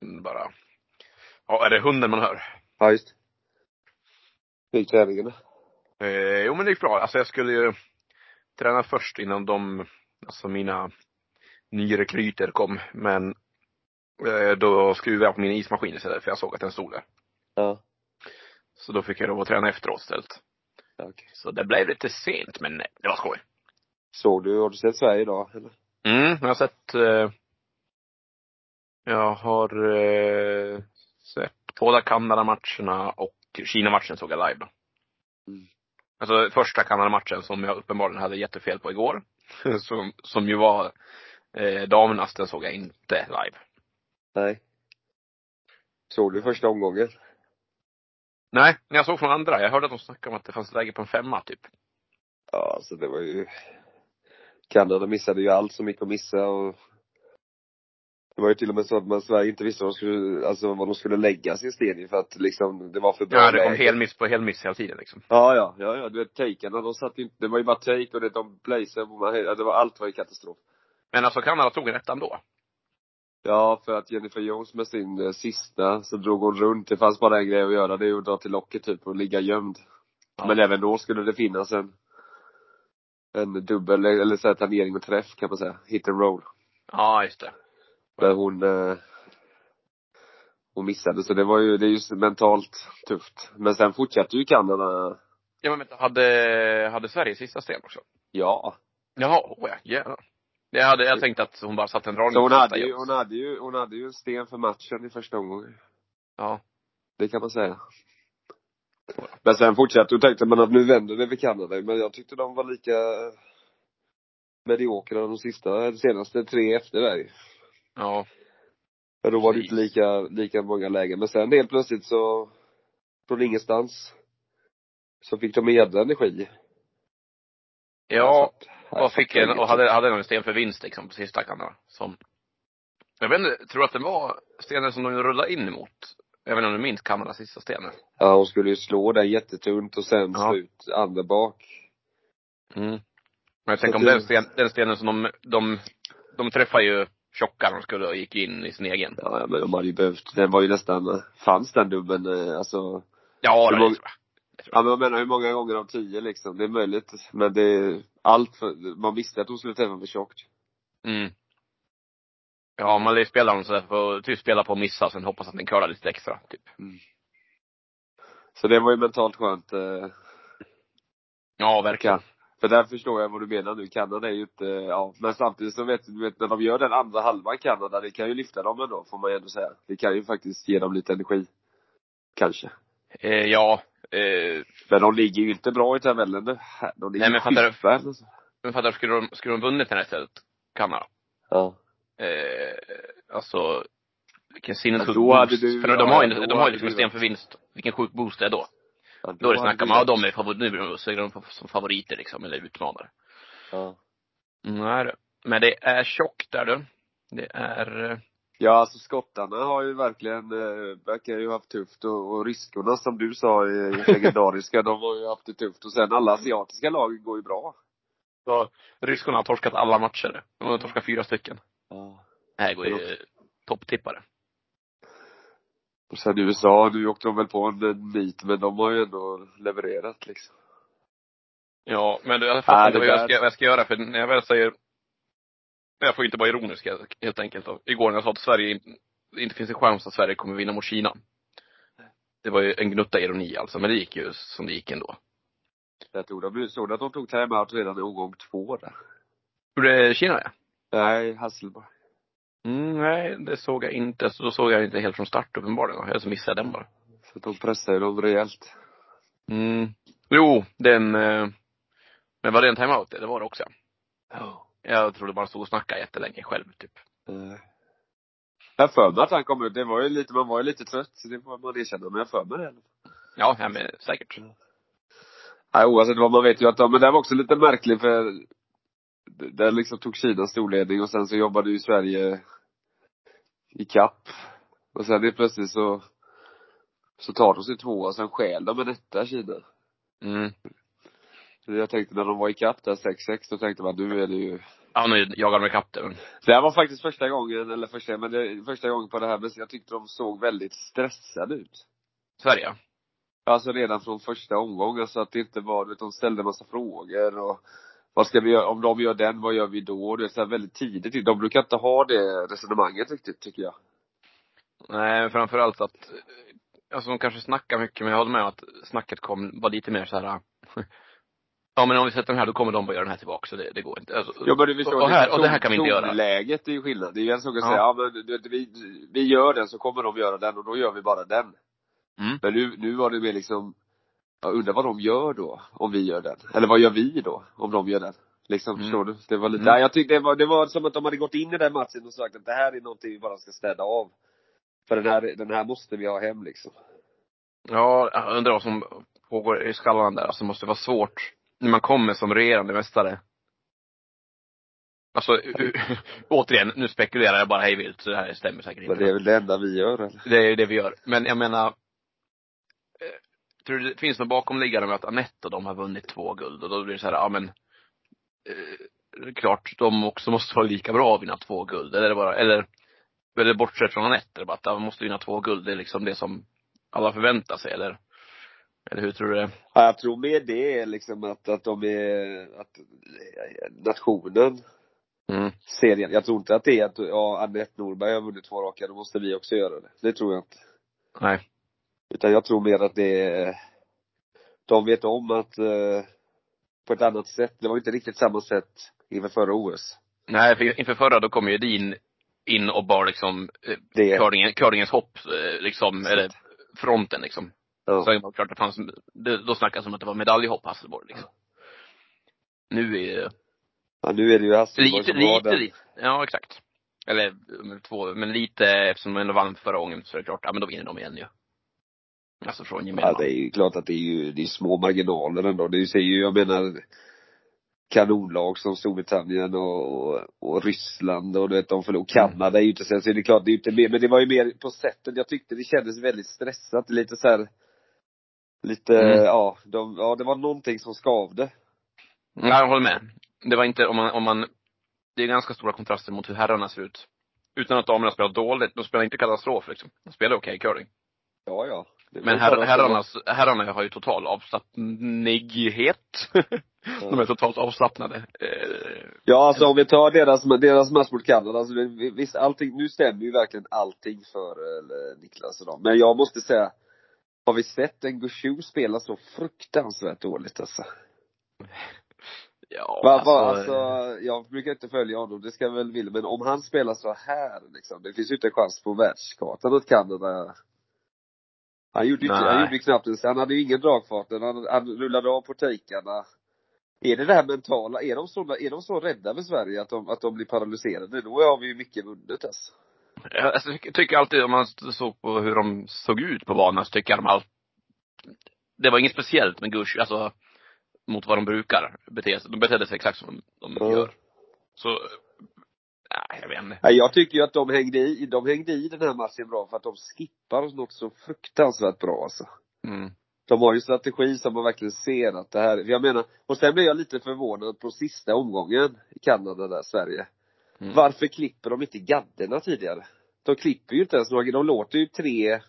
bara. Ja, är det hunden man hör? Ja, just Hur gick träningen Eh, jo men det gick bra. Alltså jag skulle ju träna först innan de, alltså mina nyrekryter kom. Men eh, då skruvade jag på min ismaskin istället för jag såg att den stod där. Ja. Så då fick jag lov att träna efteråt istället. okej. Så det blev lite sent men det var skoj. Såg du, har du sett Sverige idag eller? Mm, jag har sett eh, Jag har eh, sett båda Kanada-matcherna och Kina-matchen såg jag live då. Mm. Alltså första Kanada-matchen som jag uppenbarligen hade jättefel på igår. som, som ju var eh, damernas, den såg jag inte live. Nej. Såg du första omgången? Nej, jag såg från andra. Jag hörde att de snackade om att det fanns läge på en femma typ. Ja, alltså det var ju Kanada missade ju allt som gick att missa och det var ju till och med så att man Sverige inte visste vad de skulle, alltså vad de skulle lägga sin sten i för att liksom, det var för bra Ja, det kom läge. helmiss på helmiss hela tiden liksom. Ja, ja, ja, ja, du vet takerna, de satt inte, det var ju bara take och det, de man- det var, allt var ju katastrof. Men alltså Kanada tog en etta ändå. Ja, för att Jennifer Jones med sin eh, sista, så drog hon runt. Det fanns bara en grej att göra, det är att dra till locket typ och ligga gömd. Ja. Men även då skulle det finnas en, en dubbel, eller så här tangering och träff kan man säga. Hit and roll. Ja, just det. Men hon, eh, hon missade, så det var ju, det är ju mentalt tufft. Men sen fortsatte ju Kanada, Ja men vänta, hade, hade Sverige sista sten också? ja. Jaha, åh ja, jävlar. Jag hade, jag tänkte att hon bara satte en dragning Så hon hade ju, hon hade ju, hon hade ju en sten för matchen i första omgången. Ja. Det kan man säga. Men sen fortsatte och tänkte man att nu vänder det för Kanada. Men jag tyckte de var lika mediokra de sista, senaste tre efter där. Ja. Men då var det inte lika, lika många lägen. Men sen helt plötsligt så, från ingenstans, så fick de en jädra energi. Ja, Så att- och fick en, och hade, hade en sten för vinst liksom på sista Kanada. Som, jag vet inte, tror att det var stenen som de rullade in emot? Jag vet inte om du minns Kanadas sista stenen? Ja, hon skulle ju slå den jättetunt och sen Ja. ut andra bak. Mm. Men jag tänker om den, sten, den stenen som de, de, de träffade ju tjocka de skulle och gick in i sin egen. Ja, men de hade ju behövt, den var ju nästan, fanns den dubben, eh, alltså Ja, det många- tror jag. Ja men jag menar hur många gånger av tio liksom, det är möjligt. Men det är allt för, man visste att hon skulle träffa för tjockt. Mm. Ja, man spelar dem sådär för typ spela på att missa, sen hoppas att den curlar lite extra, typ. Så det var ju mentalt skönt. Eh, Ja, verkligen. För där förstår jag vad du menar nu. Kanada är ju inte, ja. Men samtidigt så vet du, vet, när de gör den andra halvan Kanada, det kan ju lyfta dem ändå, får man ju ändå säga. Det kan ju faktiskt ge dem lite energi. Kanske. Eh, ja, eh, Men de ligger ju inte bra i tabellen. De ligger Nej, men fattar du? alltså. men fattar du, skulle de, skulle de vunnit den här istället, Kanada? Ja. Eh, alltså, vilken sinnessjuk Ja, boost. du- för de ja, har ju, de har ju liksom en sten för vinst. Vilken sjuk boost det är då. Ja Då är det hade snack om, du ja de är favorit, nu så är de som favoriter liksom, eller utmanare. Ja. Nej du. Men det är tjockt där du. Det är, eh, Ja, alltså skottarna har ju verkligen, eh, verkar ju haft tufft och, och riskorna som du sa är legendariska, de har ju haft det tufft och sen alla asiatiska lag går ju bra. så, ryskorna har torskat alla matcher. De har torskat fyra stycken. Ja. Det här går ju topptippare. Och sen USA, nu åkte de väl på en nit men de har ju ändå levererat liksom. Ja, men du, jag Ja, fattar inte vad jag ska, vad jag ska göra för när jag väl säger jag får inte vara ironisk helt- enkelt. då. Igår när jag sa att Sverige inte, finns en chans att Sverige kommer vinna mot Kina. Det var ju en gnutta ironi alltså, men det gick ju som det gick ändå. Jag tror de, såg att de tog timeout redan i omgång två där? Hur det Kina ja. Nej, Hasselborg. Mm, nej, det såg jag inte. Så då såg jag inte helt från start uppenbarligen. Jag så missade den bara. Så de pressade dem rejält. Mm. Jo, den, eh, men var det en timeout? Det var det också. Ja. Jag trodde bara stod och snackade jättelänge själv typ. Eh. Jag för mig att han kom ut, det var ju lite, man var ju lite trött, så det får man erkänna, men jag för mig det. Ja, ja men säkert. Nej, oavsett vad man vet ju att de, men det var också lite märkligt för där liksom tog Kina storledning och sen så jobbade ju Sverige i kapp. Och sen helt plötsligt så, så tar de sig två och sen stjäl de en etta Kina. Mm. Jag tänkte när de var i kapp där 6-6, då tänkte man nu är det ju, Ja, nu jagar de ikapp det. Det här var faktiskt första gången, eller första, men det, första gången på det här, men jag tyckte de såg väldigt stressade ut. Sverige? Alltså redan från första omgången så att det inte var, du vet, de ställde massa frågor och vad ska vi göra, om de gör den, vad gör vi då? Det är så väldigt tidigt. De brukar inte ha det resonemanget riktigt, tycker jag. Nej, framförallt att, alltså de kanske snackar mycket, men jag håller med att snacket kom, var lite mer så här. Ja men om vi sätter den här, då kommer de bara göra den här tillbaka, så det, det går inte. Alltså, Ja men du förstår, och, här, och det här kan vi inte göra. Läget är ju skillnad. Det är ju en sak att Ja. säga, ja men du vet, vi, vi gör den så kommer de göra den och då gör vi bara den. Mm. Men nu, nu var det mer liksom, jag undrar vad de gör då, om vi gör den. Eller vad gör vi då, om de gör den? Liksom, Mm. förstår du? Det var lite, Mm. jag tyckte det var, det var som att de hade gått in i den matchen och sagt att det här är någonting vi bara ska städa av. För den här, den här måste vi ha hem liksom. Ja, jag undrar vad som pågår i skallen där. Alltså det måste vara svårt när man kommer som regerande mästare. Alltså, återigen, nu spekulerar jag bara hej vilt, så det här stämmer säkert inte. Men det är väl det enda vi gör eller? Det är ju det vi gör. Men jag menar, tror du det finns något bakomliggande med att Anette och de har vunnit två guld? Och då blir det så här, ja men, eh, det klart, de också måste vara lika bra att vinna två guld. Eller det bara, eller, eller bortsett från Anette, det bara att de måste vinna två guld, det är liksom det som alla förväntar sig, eller? Eller hur tror du det? Ja, jag tror mer det är liksom att, att de är, att nationen Mm. serien. Jag tror inte att det är att, ja, Anette Norberg har vunnit två raka, då måste vi också göra det. Det tror jag inte. Nej. Utan jag tror mer att det är, de vet om att, eh, på ett annat sätt, det var inte riktigt samma sätt inför förra OS. Nej, för inför förra då kom ju Edin in och bar liksom eh, Det, curlingen, curlingens hopp, eh, liksom, eller fronten liksom. ja. Så det var klart det fanns, det, då snackades det om att det var medaljhopp Hasselborg liksom. Nu är det ja, nu är det ju Hasselborg lite, som lite, lite, ja exakt. Eller två, men lite, eftersom de ändå vann förra gången så är det klart, ja men då vinner de igen ju. Alltså från gemene Ja, det är ju klart att det är ju, det är små marginaler ändå. Det är ju, jag menar, kanonlag som Storbritannien och, och, och Ryssland och du vet, de förlorade. Kanada är ju inte sen, så det är klart, det är ju inte mer, men det var ju mer på sättet. Jag tyckte det kändes väldigt stressat, lite så här, lite, Mm. ja, de, ja, det var någonting som skavde. Ja, jag håller med. Det var inte, om man, om man, det är ganska stora kontraster mot hur herrarna ser ut. Utan att damerna spelar dåligt, de spelar inte katastrof liksom. De spelar okej curling. Ja, ja. Men her, herrarnas, herrarna har ju total avslappnighet. De är totalt avslappnade. Eh, Ja, alltså om vi tar deras, deras match mot Kanada, alltså visst allting, nu stämmer ju verkligen allting för eh, Niklas och dem. Men jag måste säga, har vi sett en Gushu spela så fruktansvärt dåligt alltså? ja, Va, alltså, va, alltså, jag brukar inte följa honom, det ska jag väl vilja, men om han spelar så här liksom, det finns ju inte en chans på världskartan att Kanada han gjorde ju inte, han Nej. gjorde ju knappt ens, han hade ju ingen dragfart, han, han rullade av på takearna. Är det det här mentala, är de så, är de så rädda för Sverige att de, att de blir paralyserade? Då har vi ju mycket vunnet alltså. jag tycker- alltid, om man såg på hur de såg ut på banan, så tycker jag de all, det var inget speciellt med Gush, alltså, mot vad de brukar bete sig. De betedde sig exakt som de Ja. gör. Så, nej, jag vet inte. Jag tycker ju att de hängde i, de hängde i den här matchen bra för att de skippar något så fruktansvärt bra alltså. Mm. De har ju strategi som man verkligen ser att det här, jag menar, och sen blev jag lite förvånad på sista omgången i Kanada där, Sverige. Mm. Varför klipper de inte gadderna tidigare? De klipper ju inte ens några, de låter ju tre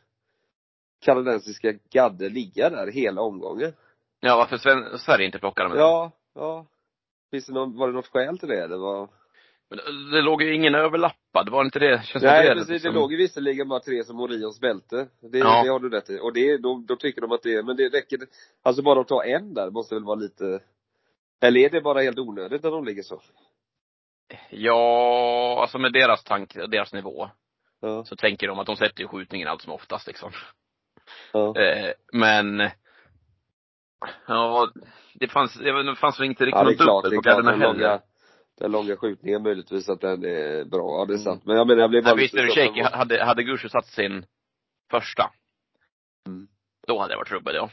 kanadensiska gadder ligga där hela omgången. Ja, varför Sverige inte plockar dem? Ja, ja. Finns det någon, var det något skäl till det? Det var Men det, det låg ju ingen överlappad, var det inte det? Känns Nej inte precis, det liksom- låg ju visserligen bara tre som Orions bälte. Det, Ja. det har du rätt i. Och det, då, då tycker de att det, men det räcker, alltså bara att ta en där måste väl vara lite, eller är det bara helt onödigt när de ligger så? Ja, alltså med deras tanke, deras nivå, Ja, så tänker de att de sätter ju skjutningen allt som oftast liksom. ja. Eh, men, ja, det fanns, det det fanns väl inte riktigt ja det något dubbel det på den heller. långa, den långa skjutningen möjligtvis att den är bra, ja det är Mm. sant. Men jag menar jag blev bara visst är det så- shaky, hade, hade Gushu satt sin första, Mm. då hade det varit trubbel ja.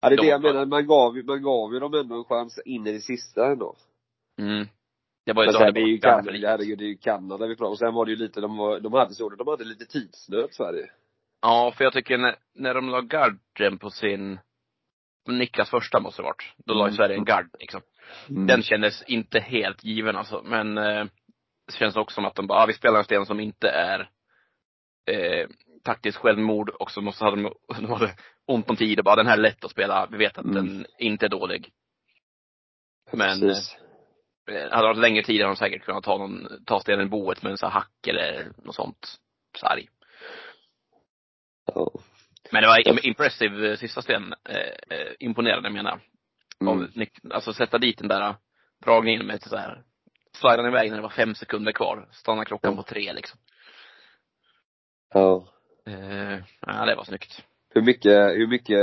Ja det är det de- jag menar, man gav ju, man gav ju dem ändå en chans in i det sista ändå. Mm. Det var ju Men då sen det är ju Kanada för Kanada, lite. herregud det är ju Kanada vi pratar och sen var det ju lite, de, var, de hade så, de hade lite tidsnöd Sverige. Ja, för jag tycker när, när de la garden på sin, Niklas första måste det varit, då la ju Mm. Sverige en gard liksom. Mm. Den kändes inte helt given alltså, men eh, det känns också som att de bara, ah, vi spelar en sten som inte är eh, taktiskt självmord och så måste, hade de, de hade ont om tid och bara, den här är lätt att spela, vi vet att Mm. den inte är dålig. Men, Precis. Eh, hade det varit längre tid hade de säkert kunnat ta någon, ta stenen i boet med en sån här hack eller något sånt sarg. Ja. Men det var im- impressive eh, sista sten, eh, eh, imponerande menar jag. Mm. Alltså sätta dit den där dragningen med så här, slida den iväg när det var fem sekunder kvar. Stanna klockan Ja. på tre liksom. ja. Eh, ja, det var snyggt. Hur mycket, hur mycket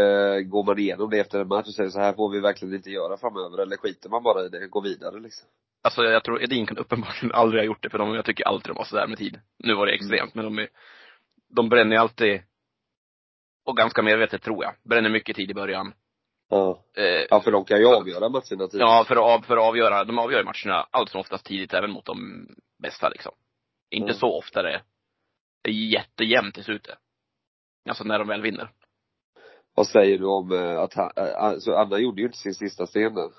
går man igenom det efter en match och säger så här får vi verkligen inte göra framöver eller skiter man bara i det, går vidare liksom? Alltså jag tror Edin kan uppenbarligen aldrig ha gjort det för de, jag tycker alltid de har sådär med tid. Nu var det extremt, men de är, de bränner ju alltid, och ganska medvetet tror jag, bränner mycket tid i början. Ja. Eh, Ja för de kan ju avgöra matcherna tidigt. Ja, för att, av- för att avgöra, de avgör matcherna allt som oftast tidigt även mot de bästa liksom. Inte Mm. så ofta det är jättejämnt i slutet. Alltså när de väl vinner. Vad säger du om eh, att han, eh, alltså Anna gjorde ju inte sin sista sten där.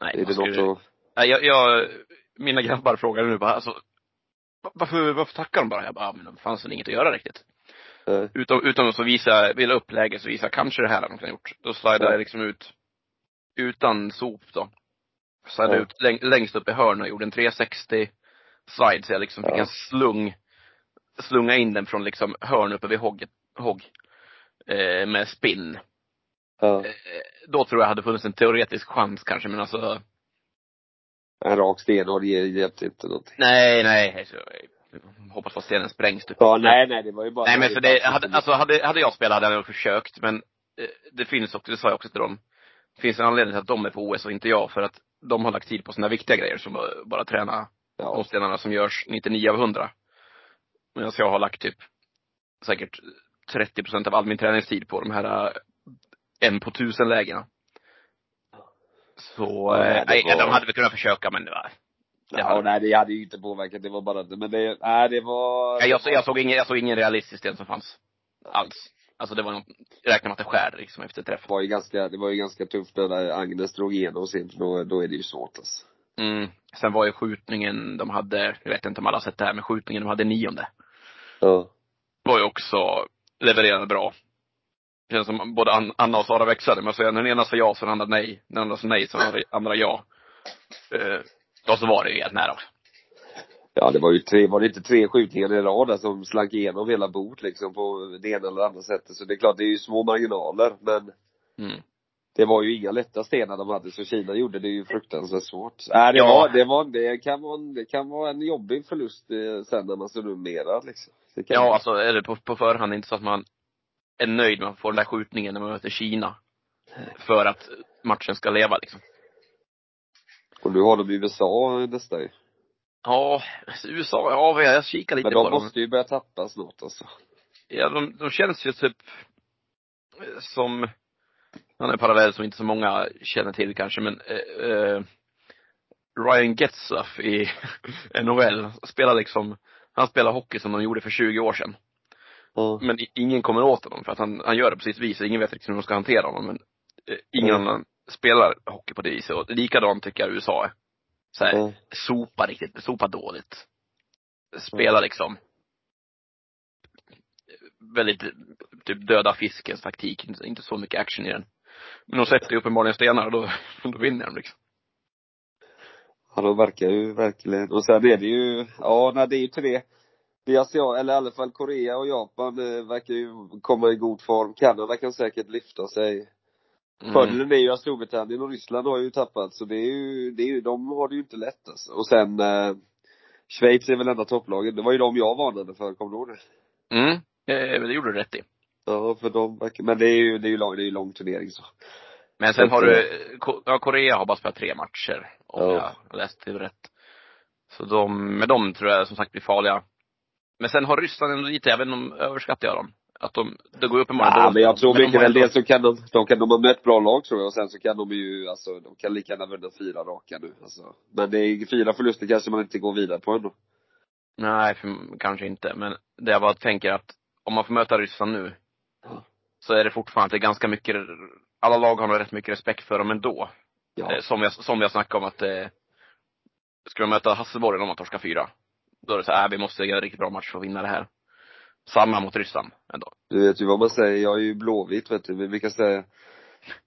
Nej, Är det skulle- något att, Nej, jag, jag, mina grabbar frågade nu bara, alltså, va- varför, varför tackar de bara? Jag bara, men det fanns väl inget att göra riktigt. Eh, Utom, utom att så visa, vill upp läget så visa, kanske det här de kunnat gjort. Då slidar Ja. jag liksom ut, utan sop då. Slidade ut läng, längst upp i hörnet och gjorde en 360 slide, så jag liksom fick en slung, slunga in den från liksom hörn uppe vid hogget, hogg. Eh, med spinn. ja, Eh, då tror jag hade funnits en teoretisk chans kanske, men alltså, en rak sten och det hjälpte inte någonting. nej, nej. Hoppas att stenen sprängs typ. Ja, nej, nej, det var ju bara Nej men för det, hade, alltså hade, hade jag spelat hade jag nog försökt men eh, det finns också, det sa jag också till dem. Det finns en anledning till att de är på OS och inte jag för att de har lagt tid på sina viktiga grejer som bara träna de Ja, stenarna som görs 99 av 100. Medan jag har lagt typ säkert 30 procent av all min träningstid på de här eh, en på tusen lägena. Så, Ja, eh, nej, var- de hade väl kunnat försöka men det var, det ja nej det hade ju inte påverkat, det var bara det, men det, nej det var Nej, jag, jag, såg ingen, jag såg ingen realistisk sten som fanns. Alls. Alltså det var något, räkna med att det skär liksom efter träff. Det var ju ganska, det var ju ganska tufft när Agnes drog igenom sin, då, då är det ju svårt alltså. Mm. Sen var ju skjutningen de hade, jag vet inte om alla har sett det här, men skjutningen de hade nionde. Ja. Var ju också levererade bra. Det känns som både An- Anna och Sara växlade, men så när den ena sa ja så den andra nej. Den andra sa nej så den andra ja. Och så var det ju helt nära också. Ja det var ju tre, var det inte tre skjutningar i rad där som slank igenom hela bord liksom på det ena eller andra sättet. Så det är klart, det är ju små marginaler men Mm. det var ju inga lätta stenar de hade, så Kina gjorde det ju fruktansvärt svårt. Nej det Ja. var, det var, det kan vara, en- det kan vara en jobbig förlust eh, sen när man summerar liksom. Ja, alltså är det på, på förhand inte så att man är nöjd med att få den där skjutningen när man möter Kina. För att matchen ska leva liksom. Och nu har de USA nästa ju. Ja, USA, ja jag kikar lite Men på de dem. måste ju börja tappa snart alltså. Ja, de, de känns ju typ eh, som, han är en parallell som inte så många känner till kanske, men eh, eh, Ryan Getzlaff i NHL spelar liksom, han spelar hockey som de gjorde för 20 år sedan. Ja. Men i- ingen kommer åt honom för att han, han gör det på sitt vis ingen vet riktigt hur de ska hantera honom. Men eh, ingen Mm. annan spelar hockey på det viset. Och likadant tycker jag USA är. Så här, Ja. sopa riktigt, sopa dåligt. Spela liksom väldigt typ döda fiskens taktik, inte, inte så mycket action i den. Men de sätter ju uppenbarligen stenar och då, då vinner de liksom. Ja, de verkar ju verkligen. Och sen är det ju, ja, nej, det är ju tre. Det är Asia, eller i alla fall Korea och Japan eh, verkar ju komma i god form. Kanada kan säkert lyfta sig. Mm. Fördelen är ju att Storbritannien och Ryssland har ju tappat, så det är ju, det är ju, de har det ju inte lätt alltså. Och sen, eh, Schweiz är väl enda topplaget. Det var ju de jag varnade för, kommer du ihåg det? Mm, eh, det gjorde du rätt i. Ja, för de men det är ju, det är ju lång, det är ju lång turnering så. Men sen Så har du, Ko- ja, Korea har bara spelat tre matcher. Om Ja. jag läst det rätt. Så de, med dem tror jag som sagt blir farliga. Men sen har Ryssland ändå lite, jag vet inte om överskattar jag dem. Att de, det går uppenbarligen Ja, dåligt men jag tror de mycket har väl det så kan de, de kan, de har mött bra lag tror jag och sen så kan de ju, alltså de kan lika gärna vinna fyra raka nu alltså. Men det är fyra förluster kanske man inte går vidare på ändå. Nej, för, kanske inte. Men det jag bara tänker att om man får möta Ryssland nu. Ja. Så är det fortfarande ganska mycket, alla lag har nog rätt mycket respekt för dem ändå. Ja. Eh, Som vi, som vi har snackat om att, eh, ska de möta Hasselborg om man torskar fyra, då är det så här, äh, vi måste göra en riktigt bra match för att vinna det här. Samma mot Ryssland ändå. Du vet ju vad man säger, jag är ju blåvit vet du, men vi kan säga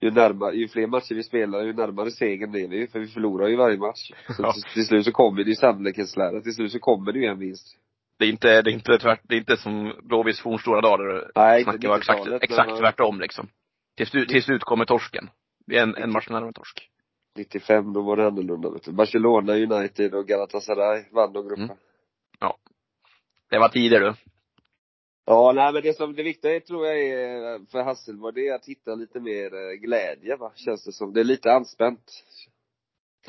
ju närmare, ju fler matcher vi spelar, ju närmare segern blir vi för vi förlorar ju varje match. Så Ja. till, till slut så kommer det ju sannolikhetslära, till slut så kommer det ju en vinst. Det är inte, det är inte tvärt, det är inte som Blåvitts fornstora dagar där det Nej, snackar exakt, 90-talet, exakt men- tvärtom liksom. Till slut, till slut kommer torsken. Vi är en, en match närmare torsk. 95, då var det annorlunda vet du. Barcelona, United och Galatasaray vann de grupper. Mm. Det var tider du. Ja, nej men det som, det viktiga tror jag är för Hasselborg, det är att hitta lite mer eh, glädje va, känns det som. Det är lite anspänt.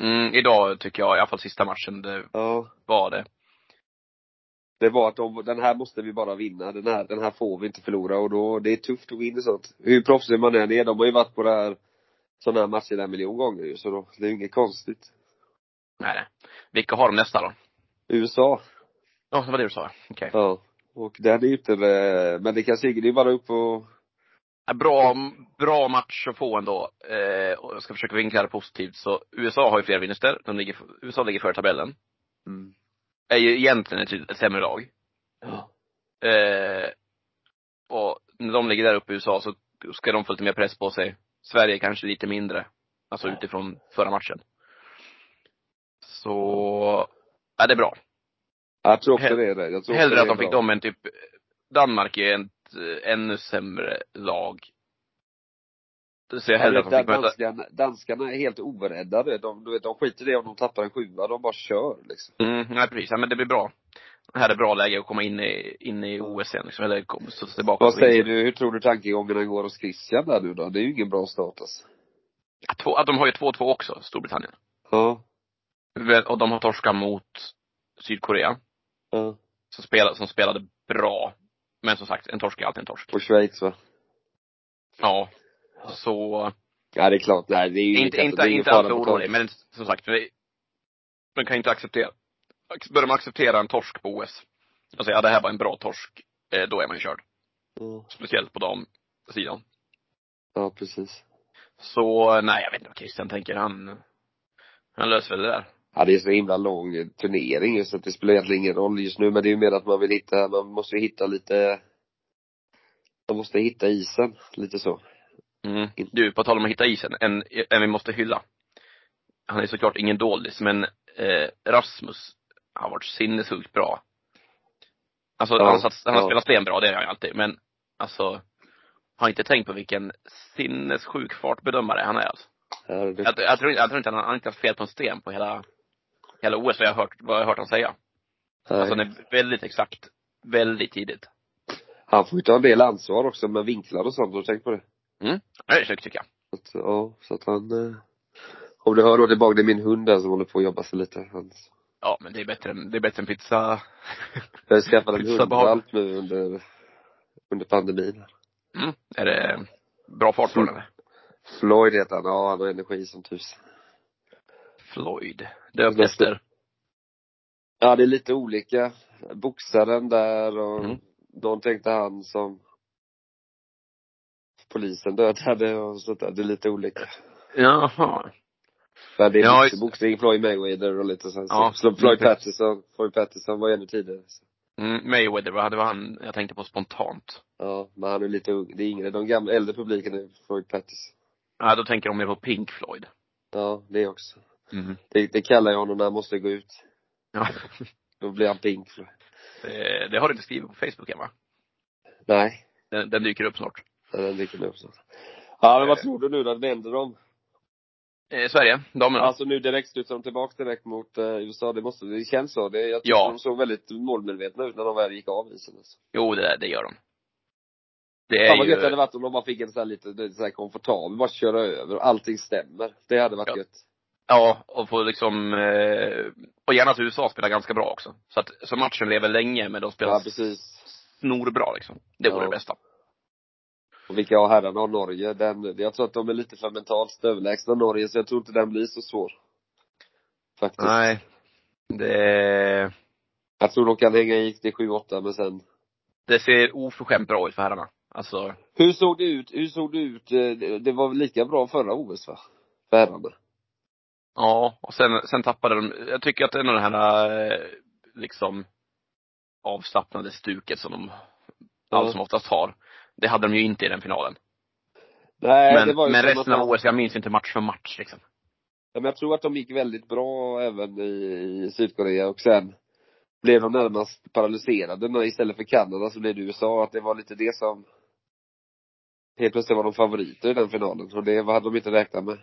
Mm, idag tycker jag, i alla fall sista matchen, det Ja. var det. Det var att de, den här måste vi bara vinna, den här, den här får vi inte förlora och då, det är tufft att gå in i sånt. Hur proffsig man än är, de har ju varit på det här, sådana här matcher en miljon gånger ju, så då, det är ju inget konstigt. Nej. Vilka har de nästa då? USA, Ja, det var det du sa. Okej. ja. Och den är ju inte, eh, men det kanske, det är bara upp och, Bra, bra match att få ändå. Eh, och jag ska försöka vinkla det positivt. Så USA har ju fler vinster. De ligger, USA ligger före tabellen. mm. Är ju egentligen ett, ett sämre lag. Ja. Eh, och när de ligger där uppe i USA så ska de få lite mer press på sig. Sverige kanske lite mindre. Alltså utifrån förra matchen. Så, ja det är bra. Jag tror också Hell- det är det. Jag tror Hellre det att de fick dem än typ, Danmark är ett ännu sämre lag. Det ser jag hellre att de fick möta. Danskarna, danskarna är helt oräddade. De, du vet, de skiter i om de tappar en sjua, de bara kör liksom. Mm, nej precis. Ja, men det blir bra. Det här är bra läge att komma in i, in i OS igen liksom, eller studsa tillbaka. Vad säger du, hur tror du tankegångarna går hos Christian där nu då? Det är ju ingen bra start alltså. Ja, två, att de har ju 2-2 också, Storbritannien. Ja. Och de har torskat mot Sydkorea. Ja. Som spelade, som spelade bra. Men som sagt, en torsk är alltid en torsk. Och Schweiz va? Ja. Så, Ja det är klart, det är ju inte, inte, det är inte på orolig. Men som sagt, vi, man kan inte acceptera, börjar man acceptera en torsk på OS. Alltså ja, det här var en bra torsk. Eh, då är man ju körd. Ja. Speciellt på damsidan. Ja precis. Så, nej jag vet inte vad Christian tänker. Han, han löser väl det där. Ja det är så himla lång turnering så det spelar egentligen ingen roll just nu men det är ju mer att man vill hitta, man måste ju hitta lite man måste hitta isen, lite så. Mm. Du, på tal om att hitta isen, en, en vi måste hylla. Han är såklart ingen doldis, men eh, Rasmus har varit sinnessjukt bra. Alltså Ja, han, satt, han har ja. spelat stenbra, det har han alltid, men alltså har inte tänkt på vilken sinnessjuk fartbedömare han är alltså. Ja, det, Jag, jag, tror, jag tror inte han, han har inte haft fel på en sten på hela, hela OS, vad jag har hört, vad jag har hört han säga. nej. Alltså han är väldigt exakt, väldigt tidigt. Han får ju ta en del ansvar också med vinklar och sånt, har du tänkt på det? Det är snyggt tycker jag. Så att, ja, så att han eh, om du hör då tillbaka, det är min hund där som håller på att jobba sig lite. Han, Ja, men det är bättre än, det är bättre än pizza. jag skaffade en Pizza behag. hundvalp nu under, under pandemin. Mm. Är det bra fart på den? Floyd heter han, ja han har energi som tusen. Floyd. Döpt efter. Ja det är lite olika. Boxaren där och Mm. någon tänkte han som polisen dödade och sånt där. Det är lite olika. Jaha. Men det är Ja, just- boxning, Floyd Mayweather och lite sånt. Ja. Så, Floyd. Patterson, Floyd Patterson var ännu tidigare. Så. Mm, Mayweather, vad hade var han jag tänkte på spontant? Ja, men han är lite ung. Det är yngre. De gamla, äldre publiken är Floyd Patterson. Ja, då tänker de mer på Pink Floyd. Ja, det också. Mm. Det, det kallar jag honom när han måste gå ut. Ja. Då blir han pink. Det, det har du inte skrivit på Facebook än va? Nej, Den, den dyker upp snart. den dricker nu också. Ja, men vad tror du nu då? Vänder de? Eh, Sverige, damerna. Alltså nu direkt studsar de tillbaka direkt mot eh, USA. Det måste, det känns så. Det, jag tycker Ja. de såg väldigt målmedvetna ut när de väl gick av isen. Alltså. Jo, det, det gör de. Det Fan är vad gött det hade ju, varit om de bara fick en sån här lite, lite så här komfortabel, bara köra över och allting stämmer. Det hade varit Ja. gött. Ja, och få liksom, eh, och gärna att USA spelar ganska bra också. Så att, så matchen lever länge, men de spelar Ja, precis. snorbra liksom. Det vore Ja. det bästa. Och vilka har herrarna och Norge? Den, jag tror att de är lite för mentalt överlägsna Norge, så jag tror inte den blir så svår. Faktiskt. Nej. Det, Jag tror de kan hänga i till 7-8, men sen det ser oförskämt bra ut för herrarna. Alltså, Hur såg det ut, hur såg det ut, eh, det, var lika bra förra OS va? För herrarna? Ja, och sen, sen tappade de, jag tycker att det är nog det här, eh, liksom, avslappnade stuket som de allt som oftast har. Det hade de ju inte i den finalen. Nej, men det var ju men resten av OS, jag minns inte match för match liksom. Ja, men jag tror att de gick väldigt bra även i, i Sydkorea och sen blev de närmast paralyserade när istället för Kanada så blev det USA. Att det var lite det som helt plötsligt var de favoriter i den finalen och det hade de inte räknat med.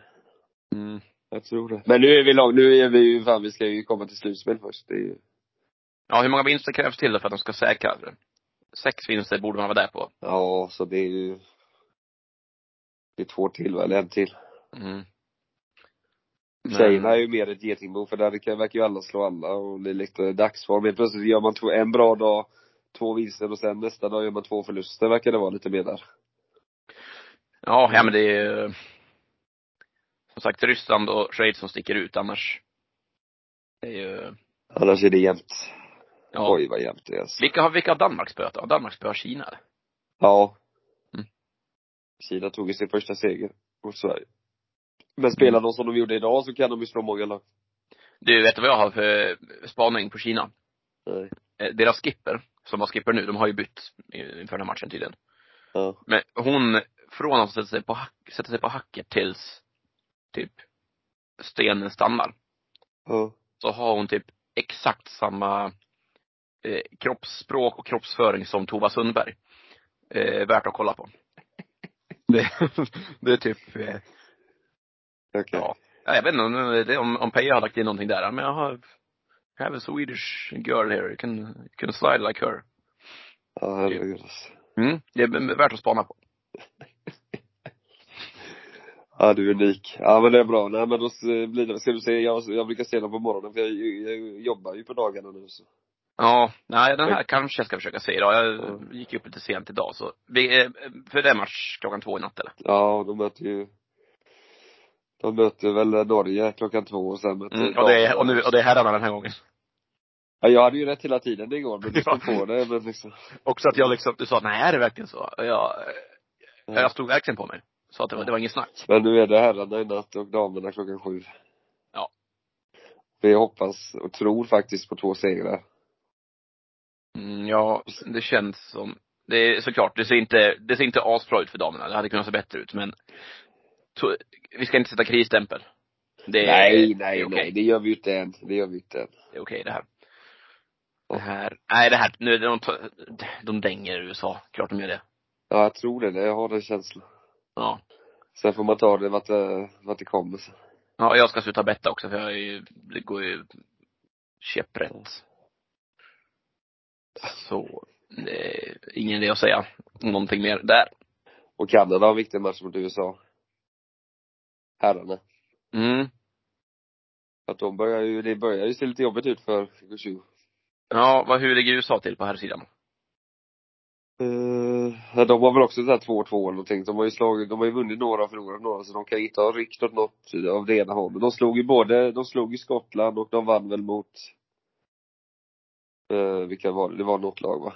Mm. Jag tror det. Men nu är vi långt, nu är vi ju, fan vi ska ju komma till slutspel först. Det är ju, Ja, hur många vinster krävs till det för att de ska säkra det? Sex vinster borde man vara där på. ja, så det är ju det är två till va, eller en till. Mm. Tjejerna är ju mer ett getingbo för där kan, verkar ju alla slå alla och det är lite dagsform. Helt plötsligt gör man två, en bra dag, två vinster och sen nästa dag gör man två förluster, verkar det vara lite mer där. Ja, ja men det är ju, som sagt Ryssland och Schweiz som sticker ut annars. Det är ju, Annars är det jämnt. ja. Oj vad jämnt det är alltså. Vilka har, vilka har Danmark spöat då? Har Danmark spöat Kina eller? Ja. Mm. Kina tog ju sin första seger mot Sverige. Men spelar de som de gjorde idag så kan de ju slå många lag. Du, vet du vad jag har för spaning på Kina? Nej. Eh, Deras skipper, som var skipper nu, de har ju bytt inför den här matchen tydligen. Ja. Men hon, från att sätta sig på, sätta sig på hacket tills typ stenen stannar, Ja. så har hon typ exakt samma eh, kroppsspråk och kroppsföring som Tova Sundberg. Eh, värt att kolla på. Det, det är typ, eh, Okej. ja. Ja, Jag vet inte om, om Peja har lagt in någonting där, men jag har I have a Swedish girl here, you can, you can slide like her. Ja, herregud alltså. Mm, det är värt att spana på. Ja, du är unik. Ja, men det är bra. Nej, men då blir det, ska du se, jag, jag brukar se dem på morgonen för jag, jag jobbar ju på dagarna nu så. Ja, nej den här kanske jag ska försöka se idag. Jag gick upp lite sent idag så. Vi, eh, för det är match klockan två i natt eller? Ja, de möter ju de möter väl Norge klockan två och sen möter Mm, och, det är, och, nu, och det är herrarna den här gången. Ja, jag hade ju rätt hela tiden igår, men du stod Ja. på det, men liksom. Också att jag liksom, du sa, nej är det verkligen så? Och jag, Ja. jag stod verkligen på mig. Så att det var, det var inget snack. Men nu är det herrarna i natt och damerna klockan sju. Ja. Vi hoppas och tror faktiskt på två segrar. Mm, ja, det känns som, det är såklart, det ser inte, det ser inte asbra ut för damerna. Det hade kunnat se bättre ut men, to, vi ska inte sätta krisstämpel. Det är, nej, det nej, är okej. nej, det gör vi inte än. Det gör vi inte än. Det är okej det här. Det här, nej det här, nu, de, de dänger USA. Klart de gör det. Ja, jag tror det. Jag har den känslan. Ja. Sen får man ta det vart det, vart det kommer. sen. Ja, jag ska sluta betta också för jag är ju, det går ju käpprätt. Så, det är ingen idé att säga någonting mer där. Och Kanada har en viktig match mot USA. Herrarna. Mm. Att de börjar ju, det börjar ju se lite jobbigt ut för Gushue. Ja, vad, hur ligger USA till på här sidan? Uh, de har väl också såhär 2-2 eller någonting. De har ju slagit, de har ju vunnit några och förlorat några så de kan inte ha ryckt åt något av det ena hållet. De slog ju både, de slog ju Skottland och de vann väl mot uh, vilka var det? Det var något lag va?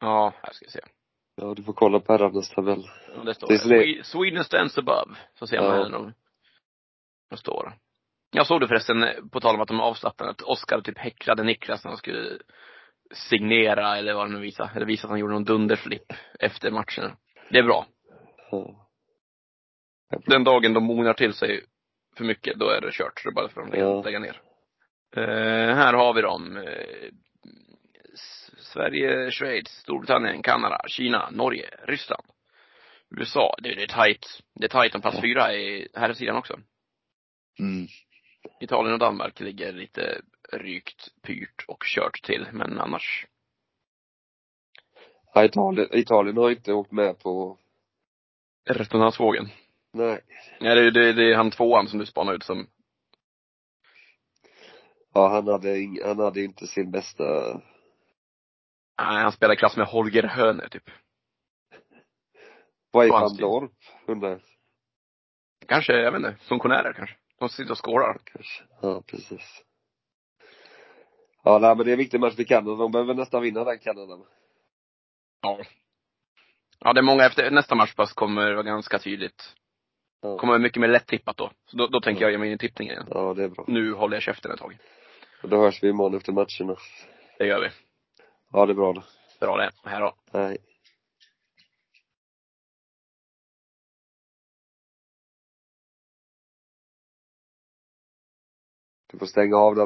Ja, här ska vi se. Ja, du får kolla på herrarnas tabell. Ja, det står Det är Sweden stands above. Så ser man Ja. de, de står. Jag såg det förresten, eh, på tal om att de avslappnade, att Oskar typ häcklade Niklas när han skulle signera eller vad det nu visade. Eller visa att han gjorde någon dunderflipp efter matchen. Det är bra. Ja. Den dagen de mognar till sig för mycket, då är det kört. Så det är bara för att de Ja. lägga ner. Eh, här har vi dem. Eh, Sverige, Schweiz, Storbritannien, Kanada, Kina, Norge, Ryssland. USA. Det, det är tajt. Det är tajt om plats fyra i här sidan också. Mm. Italien och Danmark ligger lite rykt, pyrt och kört till. Men annars. Ja, Italien, Italien har inte åkt med på, Resonansvågen. nej. Nej, det, det, det är han tvåan som du spanar ut som, Ja, han hade, ing, han hade inte sin bästa, nej, han spelar i klass med Holger Höne typ. vad är van. Dorp? Undrar. Kanske, jag vet inte, funktionärer kanske. De sitter och skålar. kanske. Ja, precis. Ja, nej men det är en viktig match för Kanada. De behöver nästan vinna den Kanada. Ja. Ja, det är många efter nästa matchpass kommer vara ganska tydligt. Ja. Kommer mycket mer lätt tippat då. Så då, då tänker jag ge mig in i tippningen igen. Ja, det är bra. Nu håller jag käften ett tag. Och då hörs vi imorgon efter matcherna. Det gör vi. Ja, det är bra då. Bra det. Här då. Nej. Du får stänga av den